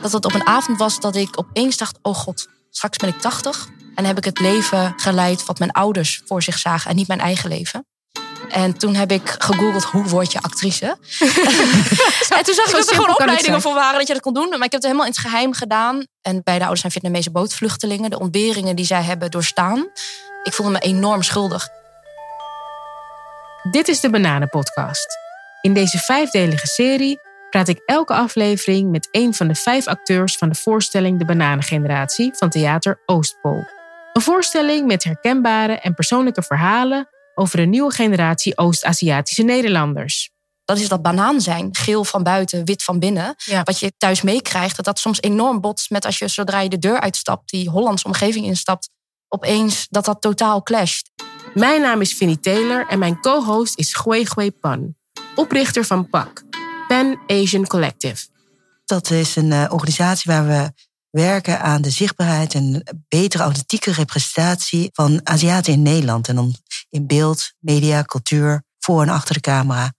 Dat het op een avond was dat ik opeens dacht: oh god, straks ben ik 80 en heb ik het leven geleid wat mijn ouders voor zich zagen en niet mijn eigen leven. En toen heb ik gegoogeld hoe word je actrice. en toen zag ik dat er gewoon opleidingen voor waren dat je dat kon doen. Maar ik heb het helemaal in het geheim gedaan. En beide ouders zijn Vietnamese bootvluchtelingen. De ontberingen die zij hebben doorstaan. Ik voelde me enorm schuldig. Dit is de Bananenpodcast. In deze vijfdelige serie praat ik elke aflevering met een van de vijf acteurs van de voorstelling De Bananengeneratie van Theater Oostpol. Een voorstelling met herkenbare en persoonlijke verhalen over een nieuwe generatie Oost-Aziatische Nederlanders. Dat is dat banaan zijn, geel van buiten, wit van binnen. Wat je thuis meekrijgt, dat dat soms enorm botst met als je zodra je de deur uitstapt, die Hollandse omgeving instapt, opeens dat dat totaal clasht. Mijn naam is Vinnie Taylor en mijn co-host is Gui Gui Pan, oprichter van PAC, Pan Asian Collective. Dat is een uh, organisatie waar we werken aan de zichtbaarheid en betere authentieke representatie van Aziaten in Nederland. En dan in beeld, media, cultuur, voor en achter de camera.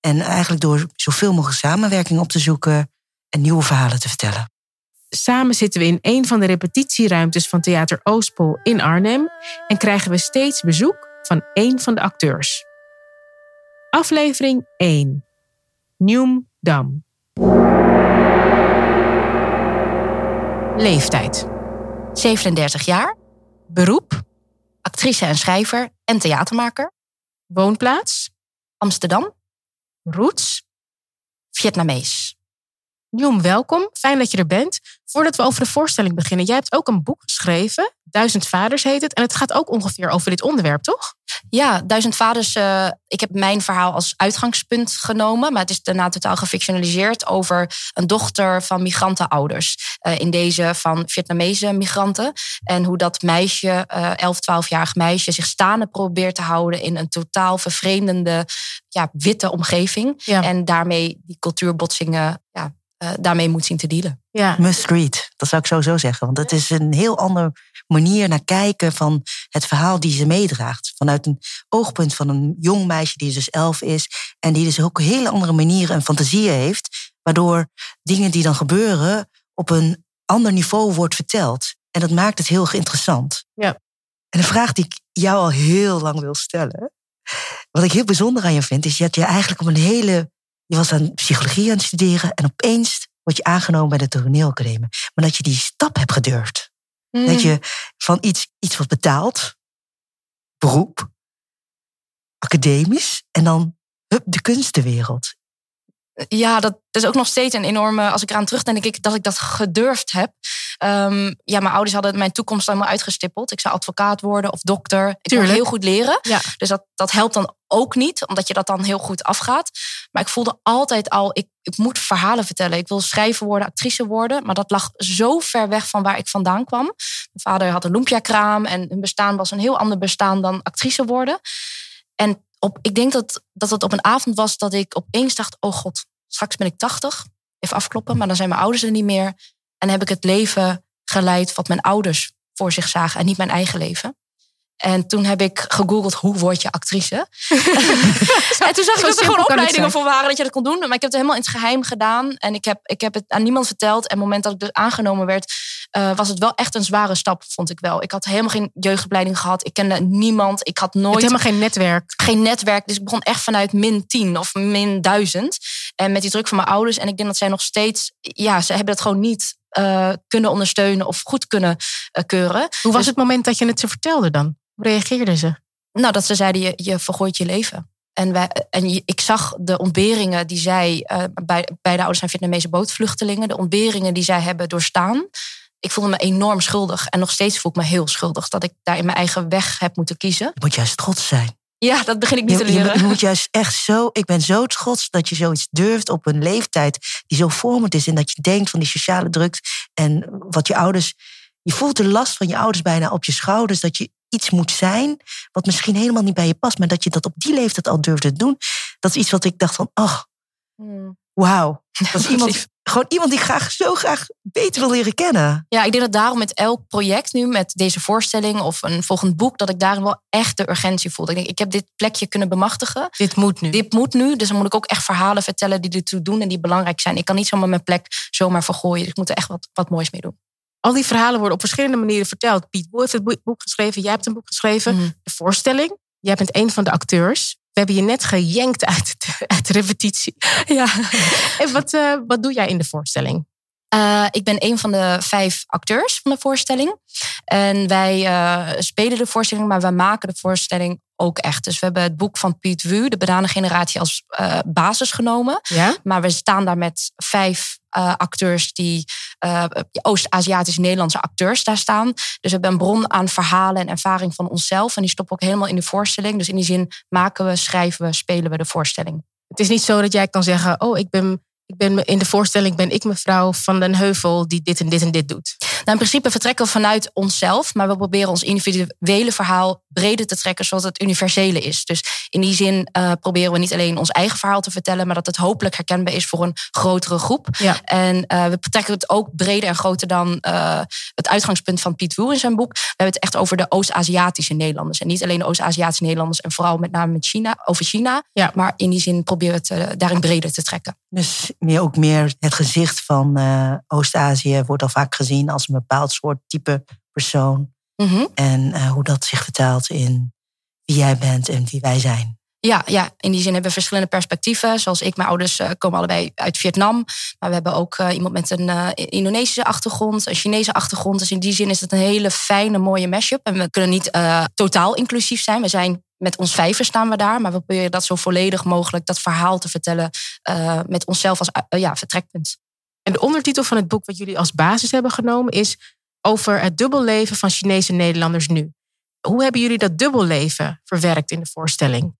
En eigenlijk door zoveel mogelijk samenwerking op te zoeken en nieuwe verhalen te vertellen. Samen zitten we in een van de repetitieruimtes van Theater Oostpol in Arnhem en krijgen we steeds bezoek van één van de acteurs. Aflevering 1. Nieuw Dam. Leeftijd. 37 jaar. Beroep. Actrice en schrijver en theatermaker. Woonplaats. Amsterdam. Roots. Vietnamees. Nieuw, welkom. Fijn dat je er bent. Voordat we over de voorstelling beginnen, jij hebt ook een boek geschreven. Duizend Vaders heet het. En het gaat ook ongeveer over dit onderwerp, toch? Ja, Duizend Vaders. Uh, ik heb mijn verhaal als uitgangspunt genomen. Maar het is daarna totaal gefictionaliseerd over een dochter van migrantenouders. Uh, in deze van Vietnamese migranten. En hoe dat meisje, uh, 11, 12-jarig meisje, zich staande probeert te houden in een totaal vervreemdende, ja, witte omgeving. Ja. En daarmee die cultuurbotsingen ja, uh, daarmee moet zien te dealen. Ja. Must read, dat zou ik sowieso zeggen. Want dat is een heel andere manier naar kijken van het verhaal die ze meedraagt. Vanuit een oogpunt van een jong meisje die dus elf is. En die dus ook hele andere manieren en fantasieën heeft. Waardoor dingen die dan gebeuren op een ander niveau wordt verteld. En dat maakt het heel interessant. Ja. En de vraag die ik jou al heel lang wil stellen. Wat ik heel bijzonder aan je vind, is dat je eigenlijk op een hele je was aan psychologie aan het studeren en opeens word je aangenomen bij de toneelacademie. Maar dat je die stap hebt gedurfd. Mm. Dat je van iets, iets wat betaald, beroep, academisch en dan hup, de kunstenwereld. Ja, dat is ook nog steeds een enorme. Als ik eraan terugdenk, denk ik dat ik dat gedurfd heb. Um, ja, mijn ouders hadden mijn toekomst allemaal uitgestippeld. Ik zou advocaat worden of dokter. Ik heel goed leren. Ja. Dus dat, dat helpt dan ook niet, omdat je dat dan heel goed afgaat. Maar ik voelde altijd al, ik, ik moet verhalen vertellen. Ik wil schrijver worden, actrice worden. Maar dat lag zo ver weg van waar ik vandaan kwam. Mijn vader had een lumpia-kraam en hun bestaan was een heel ander bestaan dan actrice worden. En op, ik denk dat, dat het op een avond was dat ik opeens dacht: oh god, straks ben ik 80. Even afkloppen, maar dan zijn mijn ouders er niet meer. En heb ik het leven geleid wat mijn ouders voor zich zagen en niet mijn eigen leven. En toen heb ik gegoogeld hoe word je actrice. en toen zag ik dat er gewoon opleidingen voor waren dat je dat kon doen. Maar ik heb het helemaal in het geheim gedaan. En ik heb, ik heb het aan niemand verteld. En op het moment dat ik dus aangenomen werd, uh, was het wel echt een zware stap, vond ik wel. Ik had helemaal geen jeugdopleiding gehad. Ik kende niemand. Ik had nooit. helemaal geen netwerk. Geen netwerk. Dus ik begon echt vanuit min 10 of min 1000. En met die druk van mijn ouders. En ik denk dat zij nog steeds, ja, ze hebben het gewoon niet uh, kunnen ondersteunen of goed kunnen uh, keuren. Hoe was dus, het moment dat je het ze vertelde dan? Hoe reageerden ze? Nou, dat ze zeiden, je, je vergooit je leven. En, wij, en ik zag de ontberingen die zij, uh, bij, bij de ouders zijn Vietnamese bootvluchtelingen, de ontberingen die zij hebben doorstaan. Ik voelde me enorm schuldig. En nog steeds voel ik me heel schuldig dat ik daar in mijn eigen weg heb moeten kiezen. Je moet juist trots zijn. Ja, dat begin ik niet te leren. Je, moet juist echt zo. Ik ben zo trots dat je zoiets durft op een leeftijd die zo vormend is. En dat je denkt van die sociale druk en wat je ouders. Je voelt de last van je ouders bijna op je schouders. Dat je iets moet zijn wat misschien helemaal niet bij je past. Maar dat je dat op die leeftijd al durft te doen. Dat is iets wat ik dacht van, ach, hmm. wauw. Dat is iemand gewoon iemand die ik graag zo graag beter wil leren kennen. Ja, ik denk dat daarom met elk project nu, met deze voorstelling of een volgend boek, dat ik daarin wel echt de urgentie voel. Ik denk, ik heb dit plekje kunnen bemachtigen. Dit moet nu. Dit moet nu. Dus dan moet ik ook echt verhalen vertellen die ertoe doen en die belangrijk zijn. Ik kan niet zomaar mijn plek zomaar vergooien. Dus ik moet er echt wat, wat moois mee doen. Al die verhalen worden op verschillende manieren verteld. Piet Boel heeft het boek geschreven, jij hebt een boek geschreven. Mhm. De voorstelling, jij bent een van de acteurs. We hebben je net gejankt uit de, uit de repetitie. Ja. En wat, eh, wat doe jij in de voorstelling? Uh, ik ben een van de vijf acteurs van de voorstelling. En wij uh, spelen de voorstelling, maar wij maken de voorstelling ook echt. Dus we hebben het boek van Piet Wu, de bananengeneratie, als uh, basis genomen. Ja? Maar we staan daar met vijf acteurs die Oost-Aziatische Nederlandse acteurs daar staan. Dus we hebben een bron aan verhalen en ervaring van onszelf. En die stoppen ook helemaal in de voorstelling. Dus in die zin maken we, schrijven we, spelen we de voorstelling. Het is niet zo dat jij kan zeggen: Oh, ik ben ben in de voorstelling ben ik mevrouw van den Heuvel die dit en dit en dit doet. Nou, in principe vertrekken we vanuit onszelf, maar we proberen ons individuele verhaal breder te trekken zodat het universele is. Dus in die zin uh, proberen we niet alleen ons eigen verhaal te vertellen, maar dat het hopelijk herkenbaar is voor een grotere groep. Ja. En uh, we betrekken het ook breder en groter dan uh, het uitgangspunt van Piet Woe in zijn boek. We hebben het echt over de Oost-Aziatische Nederlanders. En niet alleen de Oost-Aziatische Nederlanders en vooral met name met China, over China. Ja. Maar in die zin proberen we het daarin breder te trekken. Dus meer, ook meer het gezicht van uh, Oost-Azië wordt al vaak gezien als een bepaald soort type persoon. Mm -hmm. En uh, hoe dat zich vertaalt in wie jij bent en wie wij zijn. Ja, ja, in die zin hebben we verschillende perspectieven. Zoals ik, mijn ouders uh, komen allebei uit Vietnam. Maar we hebben ook uh, iemand met een uh, Indonesische achtergrond, een Chinese achtergrond. Dus in die zin is het een hele fijne, mooie mashup. En we kunnen niet totaal inclusief zijn. We zijn met ons vijven staan we daar. Maar we proberen dat zo volledig mogelijk, dat verhaal te vertellen. met onszelf als ja, vertrekpunt. En de ondertitel van het boek wat jullie als basis hebben genomen is over het dubbelleven van Chinese Nederlanders nu. Hoe hebben jullie dat dubbelleven verwerkt in de voorstelling?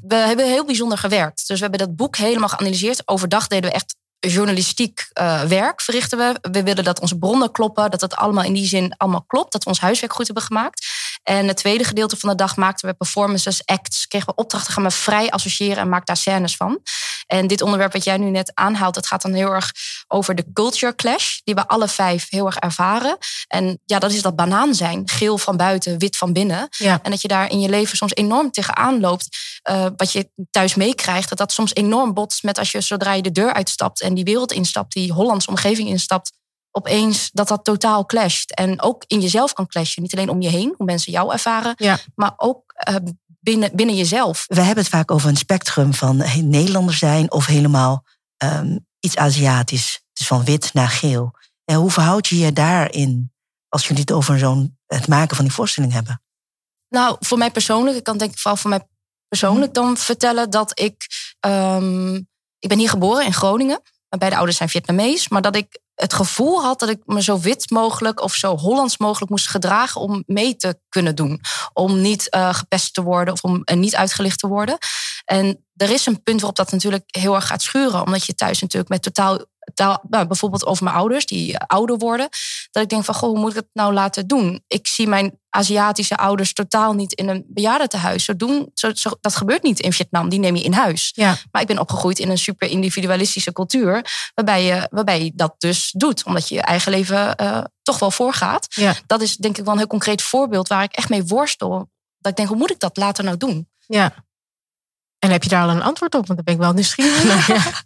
We hebben heel bijzonder gewerkt. Dus we hebben dat boek helemaal geanalyseerd. Overdag deden we echt journalistiek uh, werk, verrichten we. We willen dat onze bronnen kloppen, dat het allemaal in die zin allemaal klopt. Dat we ons huiswerk goed hebben gemaakt. En het tweede gedeelte van de dag maakten we performances, acts. Kregen we opdrachten, gaan we vrij associëren en maak daar scènes van. En dit onderwerp wat jij nu net aanhaalt, dat gaat dan heel erg over de culture clash, die we alle vijf heel erg ervaren. En ja, dat is dat banaan zijn. Geel van buiten, wit van binnen. Ja. En dat je daar in je leven soms enorm tegenaan loopt. Uh, wat je thuis meekrijgt, dat dat soms enorm botst met als je zodra je de deur uitstapt en die wereld instapt, die Hollandse omgeving instapt, opeens dat dat totaal clasht. En ook in jezelf kan clashen. Niet alleen om je heen, hoe mensen jou ervaren, ja. maar ook uh, binnen, binnen jezelf. We hebben het vaak over een spectrum van Nederlander zijn of helemaal um, iets Aziatisch. Dus van wit naar geel. En hoe verhoud je je daarin als jullie het over zo'n het maken van die voorstelling hebben? Nou, voor mij persoonlijk, ik kan denk ik vooral voor mij persoonlijk dan vertellen dat ik. Um, ik ben hier geboren in Groningen. Beide ouders zijn Vietnamees. Maar dat ik het gevoel had dat ik me zo wit mogelijk of zo Hollands mogelijk moest gedragen om mee te kunnen doen. Om niet uh, gepest te worden of om uh, niet uitgelicht te worden. En er is een punt waarop dat natuurlijk heel erg gaat schuren. Omdat je thuis natuurlijk met totaal. Taal, nou, bijvoorbeeld over mijn ouders, die uh, ouder worden. Dat ik denk van, goh, hoe moet ik het nou laten doen? Ik zie mijn Aziatische ouders totaal niet in een bejaardentehuis. Zo doen, zo, zo, dat gebeurt niet in Vietnam, die neem je in huis. Ja. Maar ik ben opgegroeid in een super individualistische cultuur. Waarbij je, waarbij je dat dus doet. Omdat je je eigen leven uh, toch wel voorgaat. Ja. Dat is denk ik wel een heel concreet voorbeeld waar ik echt mee worstel. Dat ik denk, hoe moet ik dat later nou doen? Ja. En heb je daar al een antwoord op? Want dan ben ik wel nieuwsgierig.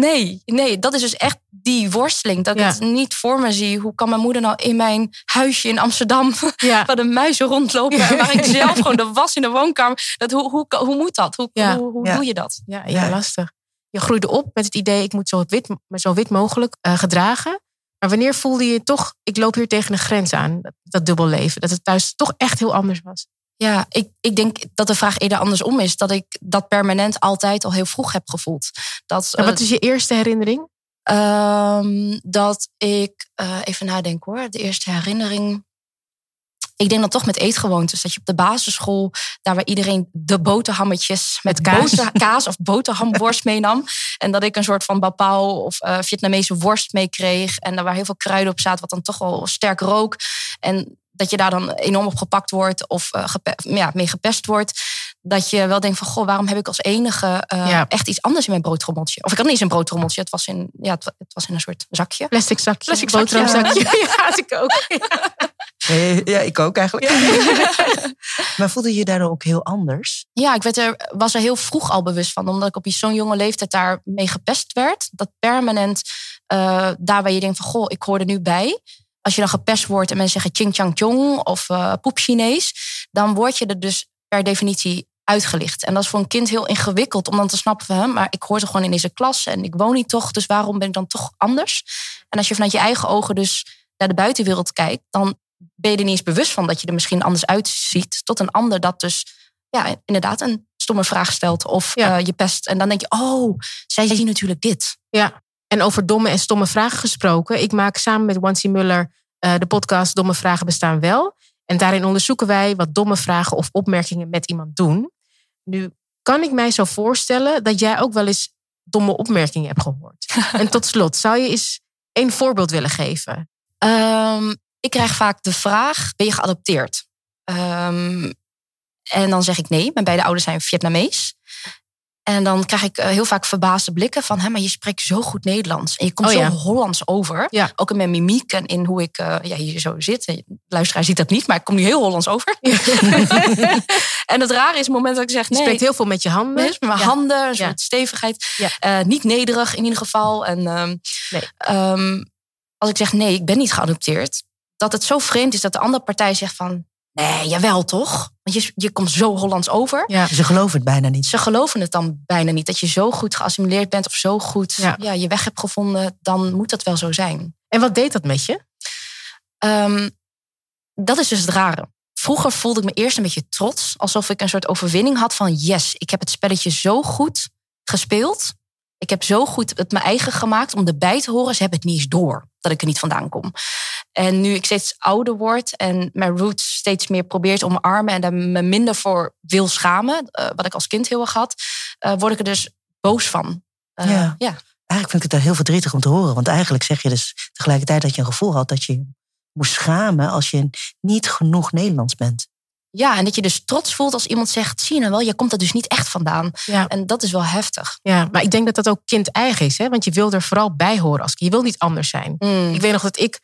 Nee, nee, dat is dus echt die worsteling. Dat ik Ja. het niet voor me zie. Hoe kan mijn moeder nou in mijn huisje in Amsterdam... Ja. waar de muizen rondlopen... en waar ik Ja. zelf gewoon de was in de woonkamer... Dat, hoe, hoe, hoe moet dat? Hoe, Ja. hoe, hoe Ja. doe je dat? Ja, ja, Ja. lastig. Je groeide op met het idee, ik moet zo wit, me zo wit mogelijk eh, gedragen. Maar wanneer voelde je toch, ik loop hier tegen een grens aan, dat, dat dubbelleven? Dat het thuis toch echt heel anders was? Ja, ik, ik denk dat de vraag eerder andersom is. Dat ik dat permanent altijd al heel vroeg heb gevoeld. Dat, En eh, wat is je eerste herinnering? Ehm, dat ik, eh, even nadenken hoor, de eerste herinnering. Ik denk dan toch met eetgewoontes. Dat je op de basisschool, daar waar iedereen de boterhammetjes met, kaas. boter- kaas of boterhamworst meenam. En dat ik een soort van bapau of eh, Vietnamese worst meekreeg. En daar waar heel veel kruiden op zaten, wat dan toch wel sterk rook. En dat je daar dan enorm op gepakt wordt of eh, gepe- ja, mee gepest wordt. Dat je wel denkt van, goh, waarom heb ik als enige uh, Ja. echt iets anders in mijn broodtrommeltje? Of ik had niet eens een broodtrommeltje, het was in, ja, het, wa- het was in een soort zakje. Plastic zakje. Plastic zakje, boterhamzakje. Ja, had ik ook. Eh, Ja, ik ook eigenlijk. maar voelde je je daardoor ook heel anders? Ja, ik werd er, was er heel vroeg al bewust van, omdat ik op zo'n jonge leeftijd daar mee gepest werd. Dat permanent, eh, daar waar je denkt van, goh, ik hoor er nu bij. Als je dan gepest wordt en mensen zeggen ching chang chong of eh poep Chinees, dan word je er dus per definitie uitgelicht. En dat is voor een kind heel ingewikkeld om dan te snappen van, hè, maar ik hoor toch gewoon in deze klas en ik woon niet toch, dus waarom ben ik dan toch anders? En als je vanuit je eigen ogen dus naar de buitenwereld kijkt, dan ben je er niet eens bewust van dat je er misschien anders uitziet, tot een ander dat dus ja, inderdaad een stomme vraag stelt of Ja. eh, je pest. En dan denk je, oh, zij zien natuurlijk dit. Ja, en over domme en stomme vragen gesproken. Ik maak samen met Wansi Muller eh, de podcast Domme Vragen Bestaan Wel. En daarin onderzoeken wij wat domme vragen of opmerkingen met iemand doen. Nu kan ik mij zo voorstellen dat jij ook wel eens domme opmerkingen hebt gehoord. en tot slot, zou je eens één voorbeeld willen geven? Ehm, ik krijg vaak de vraag, ben je geadopteerd? Ehm, en dan zeg ik nee, mijn beide ouders zijn Vietnamees. En dan krijg ik eh, heel vaak verbaasde blikken van... Hé, maar je spreekt zo goed Nederlands. En je komt Oh zo ja. Hollands over. Ja. Ook in mijn mimiek en in hoe ik eh, ja, hier zo zit. De luisteraar ziet dat niet, maar ik kom nu heel Hollands over. en het rare is, het moment dat ik zeg Je nee... spreekt heel veel met je handen. Met mijn handen, een soort stevigheid. Eh, niet nederig in ieder geval. En ehm, Nee. ehm, als ik zeg nee, ik ben niet geadopteerd. Dat het zo vreemd is dat de andere partij zegt van... Nee, jawel toch? Want je, je komt zo Hollands over. Ja. Ze geloven het bijna niet. Ze geloven het dan bijna niet. Dat je zo goed geassimileerd bent of zo goed Ja. ja. je weg hebt gevonden. Dan moet dat wel zo zijn. En wat deed dat met je? Ehm, dat is dus het rare. Vroeger voelde ik me eerst een beetje trots. Alsof ik een soort overwinning had van... yes, ik heb het spelletje zo goed gespeeld. Ik heb zo goed het mijn eigen gemaakt om erbij te horen. Ze hebben het niet eens door dat ik er niet vandaan kom. En nu ik steeds ouder word en mijn roots steeds meer probeer te omarmen... en daar me minder voor wil schamen, eh, wat ik als kind heel erg had... eh, word ik er dus boos van. Eh, Ja. ja. Eigenlijk vind ik het daar heel verdrietig om te horen. Want eigenlijk zeg je dus tegelijkertijd dat je een gevoel had dat je je moest schamen als je niet genoeg Nederlands bent. Ja, en dat je dus trots voelt als iemand zegt... zie je nou wel, je komt er dus niet echt vandaan. Ja. En dat is wel heftig. Ja, maar ik denk dat dat ook kind-eigen is. Hè? Want je wil er vooral bij horen. Als, je wil niet anders zijn. Mm. Ik weet nog dat ik...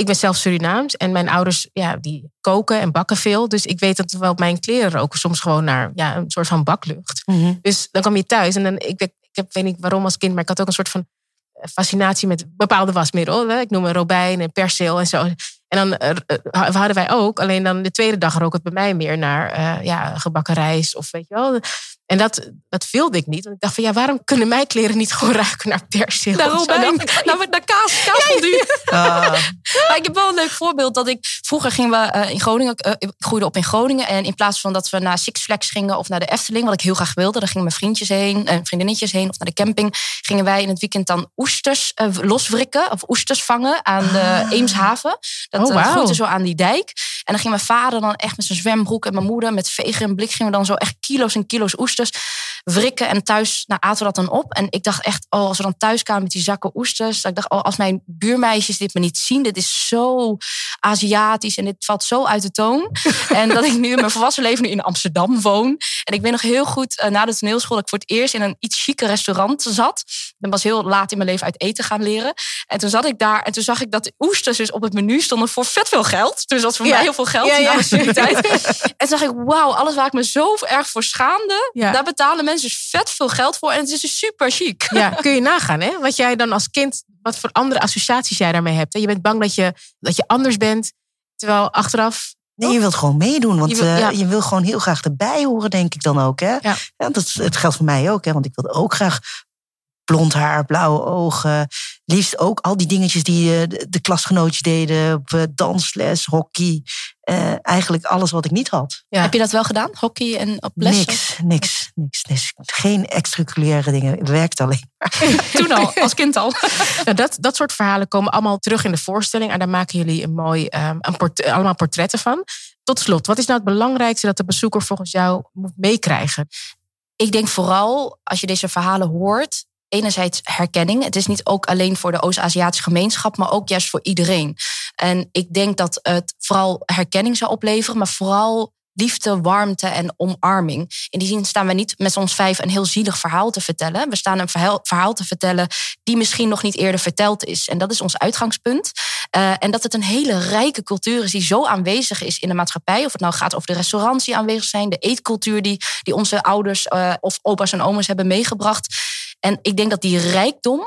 Ik ben zelf Surinaams en mijn ouders ja, die koken en bakken veel. Dus ik weet dat wel mijn kleren roken soms gewoon naar ja, een soort van baklucht. Dus dan kwam je thuis en dan, ik, weet- ik heb, weet niet waarom als kind, maar ik had ook een soort van eh, fascinatie met bepaalde wasmiddel. Hè? Ik noem een robijn en perceel en zo. En dan eh, eh, hadden wij ook, alleen dan de tweede dag rook het bij mij meer naar eh, ja, gebakken rijst of weet je wel. En dat, dat wilde ik niet. Want ik dacht van ja, waarom kunnen mijn kleren niet gewoon ruiken naar? Naar Zo robijn, naar, naar kaas, kaasfondue. Ah, Maar ik heb wel een leuk voorbeeld. Dat ik, vroeger gingen we in Groningen, ik groeide op in Groningen. En in plaats van dat we naar Six Flags gingen of naar de Efteling, wat ik heel graag wilde, dan gingen mijn vriendjes heen en vriendinnetjes heen of naar de camping. Gingen wij in het weekend dan oesters loswrikken of oesters vangen aan de Eemshaven. Dat Oh, eh, groeide zo aan die dijk. En dan ging mijn vader dan echt met zijn zwembroek en mijn moeder met veger en blik gingen we dan zo echt kilo's en kilo's oesters wrikken. En thuis nou, aten we dat dan op. En ik dacht echt, oh, als we dan thuis kwamen met die zakken oesters. Dat ik dacht, oh, als mijn buurmeisjes dit me niet zien. Dit is zo Aziatisch en dit valt zo uit de toon. en dat ik nu in mijn volwassen leven nu in Amsterdam woon. En ik weet nog heel goed, eh, na de toneelschool, dat ik voor het eerst in een iets chique restaurant zat. Ik was heel laat in mijn leven uit eten gaan leren. En toen zat ik daar en toen zag ik dat de oesters dus op het menu stonden voor vet veel geld. Dus dat was voor Ja. mij heel veel geld Ja, na ja. mijn studietijd. en toen dacht ik, wauw, alles waar ik me zo erg voor schaamde. Ja. Daar betalen mensen dus vet veel geld voor. En het is dus super chic. Ja, kun je nagaan, hè? Wat jij dan als kind, wat voor andere associaties jij daarmee hebt. hè? Je bent bang dat je, dat je anders bent, terwijl achteraf. nee, je wilt gewoon meedoen. Want Je je wil- ja. je wil gewoon heel graag erbij horen, denk ik dan ook. Hè? Ja. dat, het geldt voor mij ook. Hè? Want ik wilde ook graag blond haar, blauwe ogen. Liefst ook al die dingetjes die eh, de, de klasgenootjes deden. Op eh, dansles, hockey. Eh, eigenlijk alles wat ik niet had. Ja. Heb je dat wel gedaan? Hockey en op lessen? Niks, niks, niks, niks. Geen extracurriculaire dingen. Het werkt alleen. Toen al, als kind al. Nou, dat, dat soort verhalen komen allemaal terug in de voorstelling. En daar maken jullie een mooi, ehm, een port- allemaal portretten van. Tot slot, wat is nou het belangrijkste dat de bezoeker volgens jou moet meekrijgen? Ik denk vooral als je deze verhalen hoort. Enerzijds herkenning. Het is niet ook alleen voor de Oost-Aziatische gemeenschap, maar ook juist voor iedereen. En ik denk dat het vooral herkenning zou opleveren, maar vooral liefde, warmte en omarming. In die zin staan we niet met ons vijf een heel zielig verhaal te vertellen. We staan een verhaal, te vertellen die misschien nog niet eerder verteld is. En dat is ons uitgangspunt. Uh, en dat het een hele rijke cultuur is die zo aanwezig is in de maatschappij. Of het nou gaat over de restaurants die aanwezig zijn, de eetcultuur die, die onze ouders uh, of opa's en oma's hebben meegebracht. En ik denk dat die rijkdom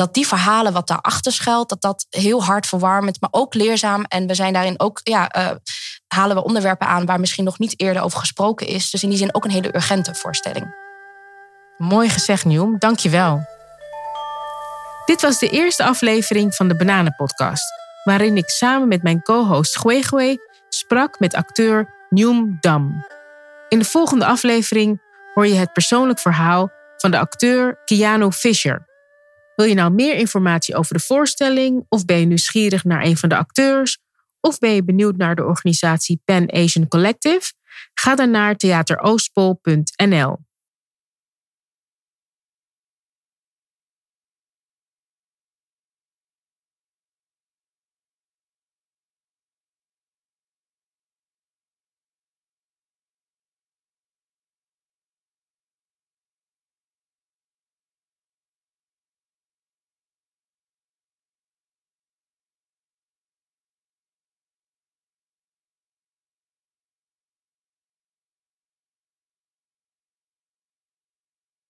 dat die verhalen wat daarachter schuilt, dat dat heel hard verwarmend, maar ook leerzaam. En we zijn daarin ook, ja, uh, halen we onderwerpen aan waar misschien nog niet eerder over gesproken is. Dus in die zin ook een hele urgente voorstelling. Mooi gezegd, Nieuw. Dank je wel. Dit was de eerste aflevering van de Bananenpodcast, waarin ik samen met mijn co-host Gwegwe sprak met acteur Nieuw Dam. In de volgende aflevering hoor je het persoonlijk verhaal van de acteur Keanu Fisher. Wil je nou meer informatie over de voorstelling of ben je nieuwsgierig naar een van de acteurs of ben je benieuwd naar de organisatie Pan Asian Collective? Ga dan naar theateroostpol.nl.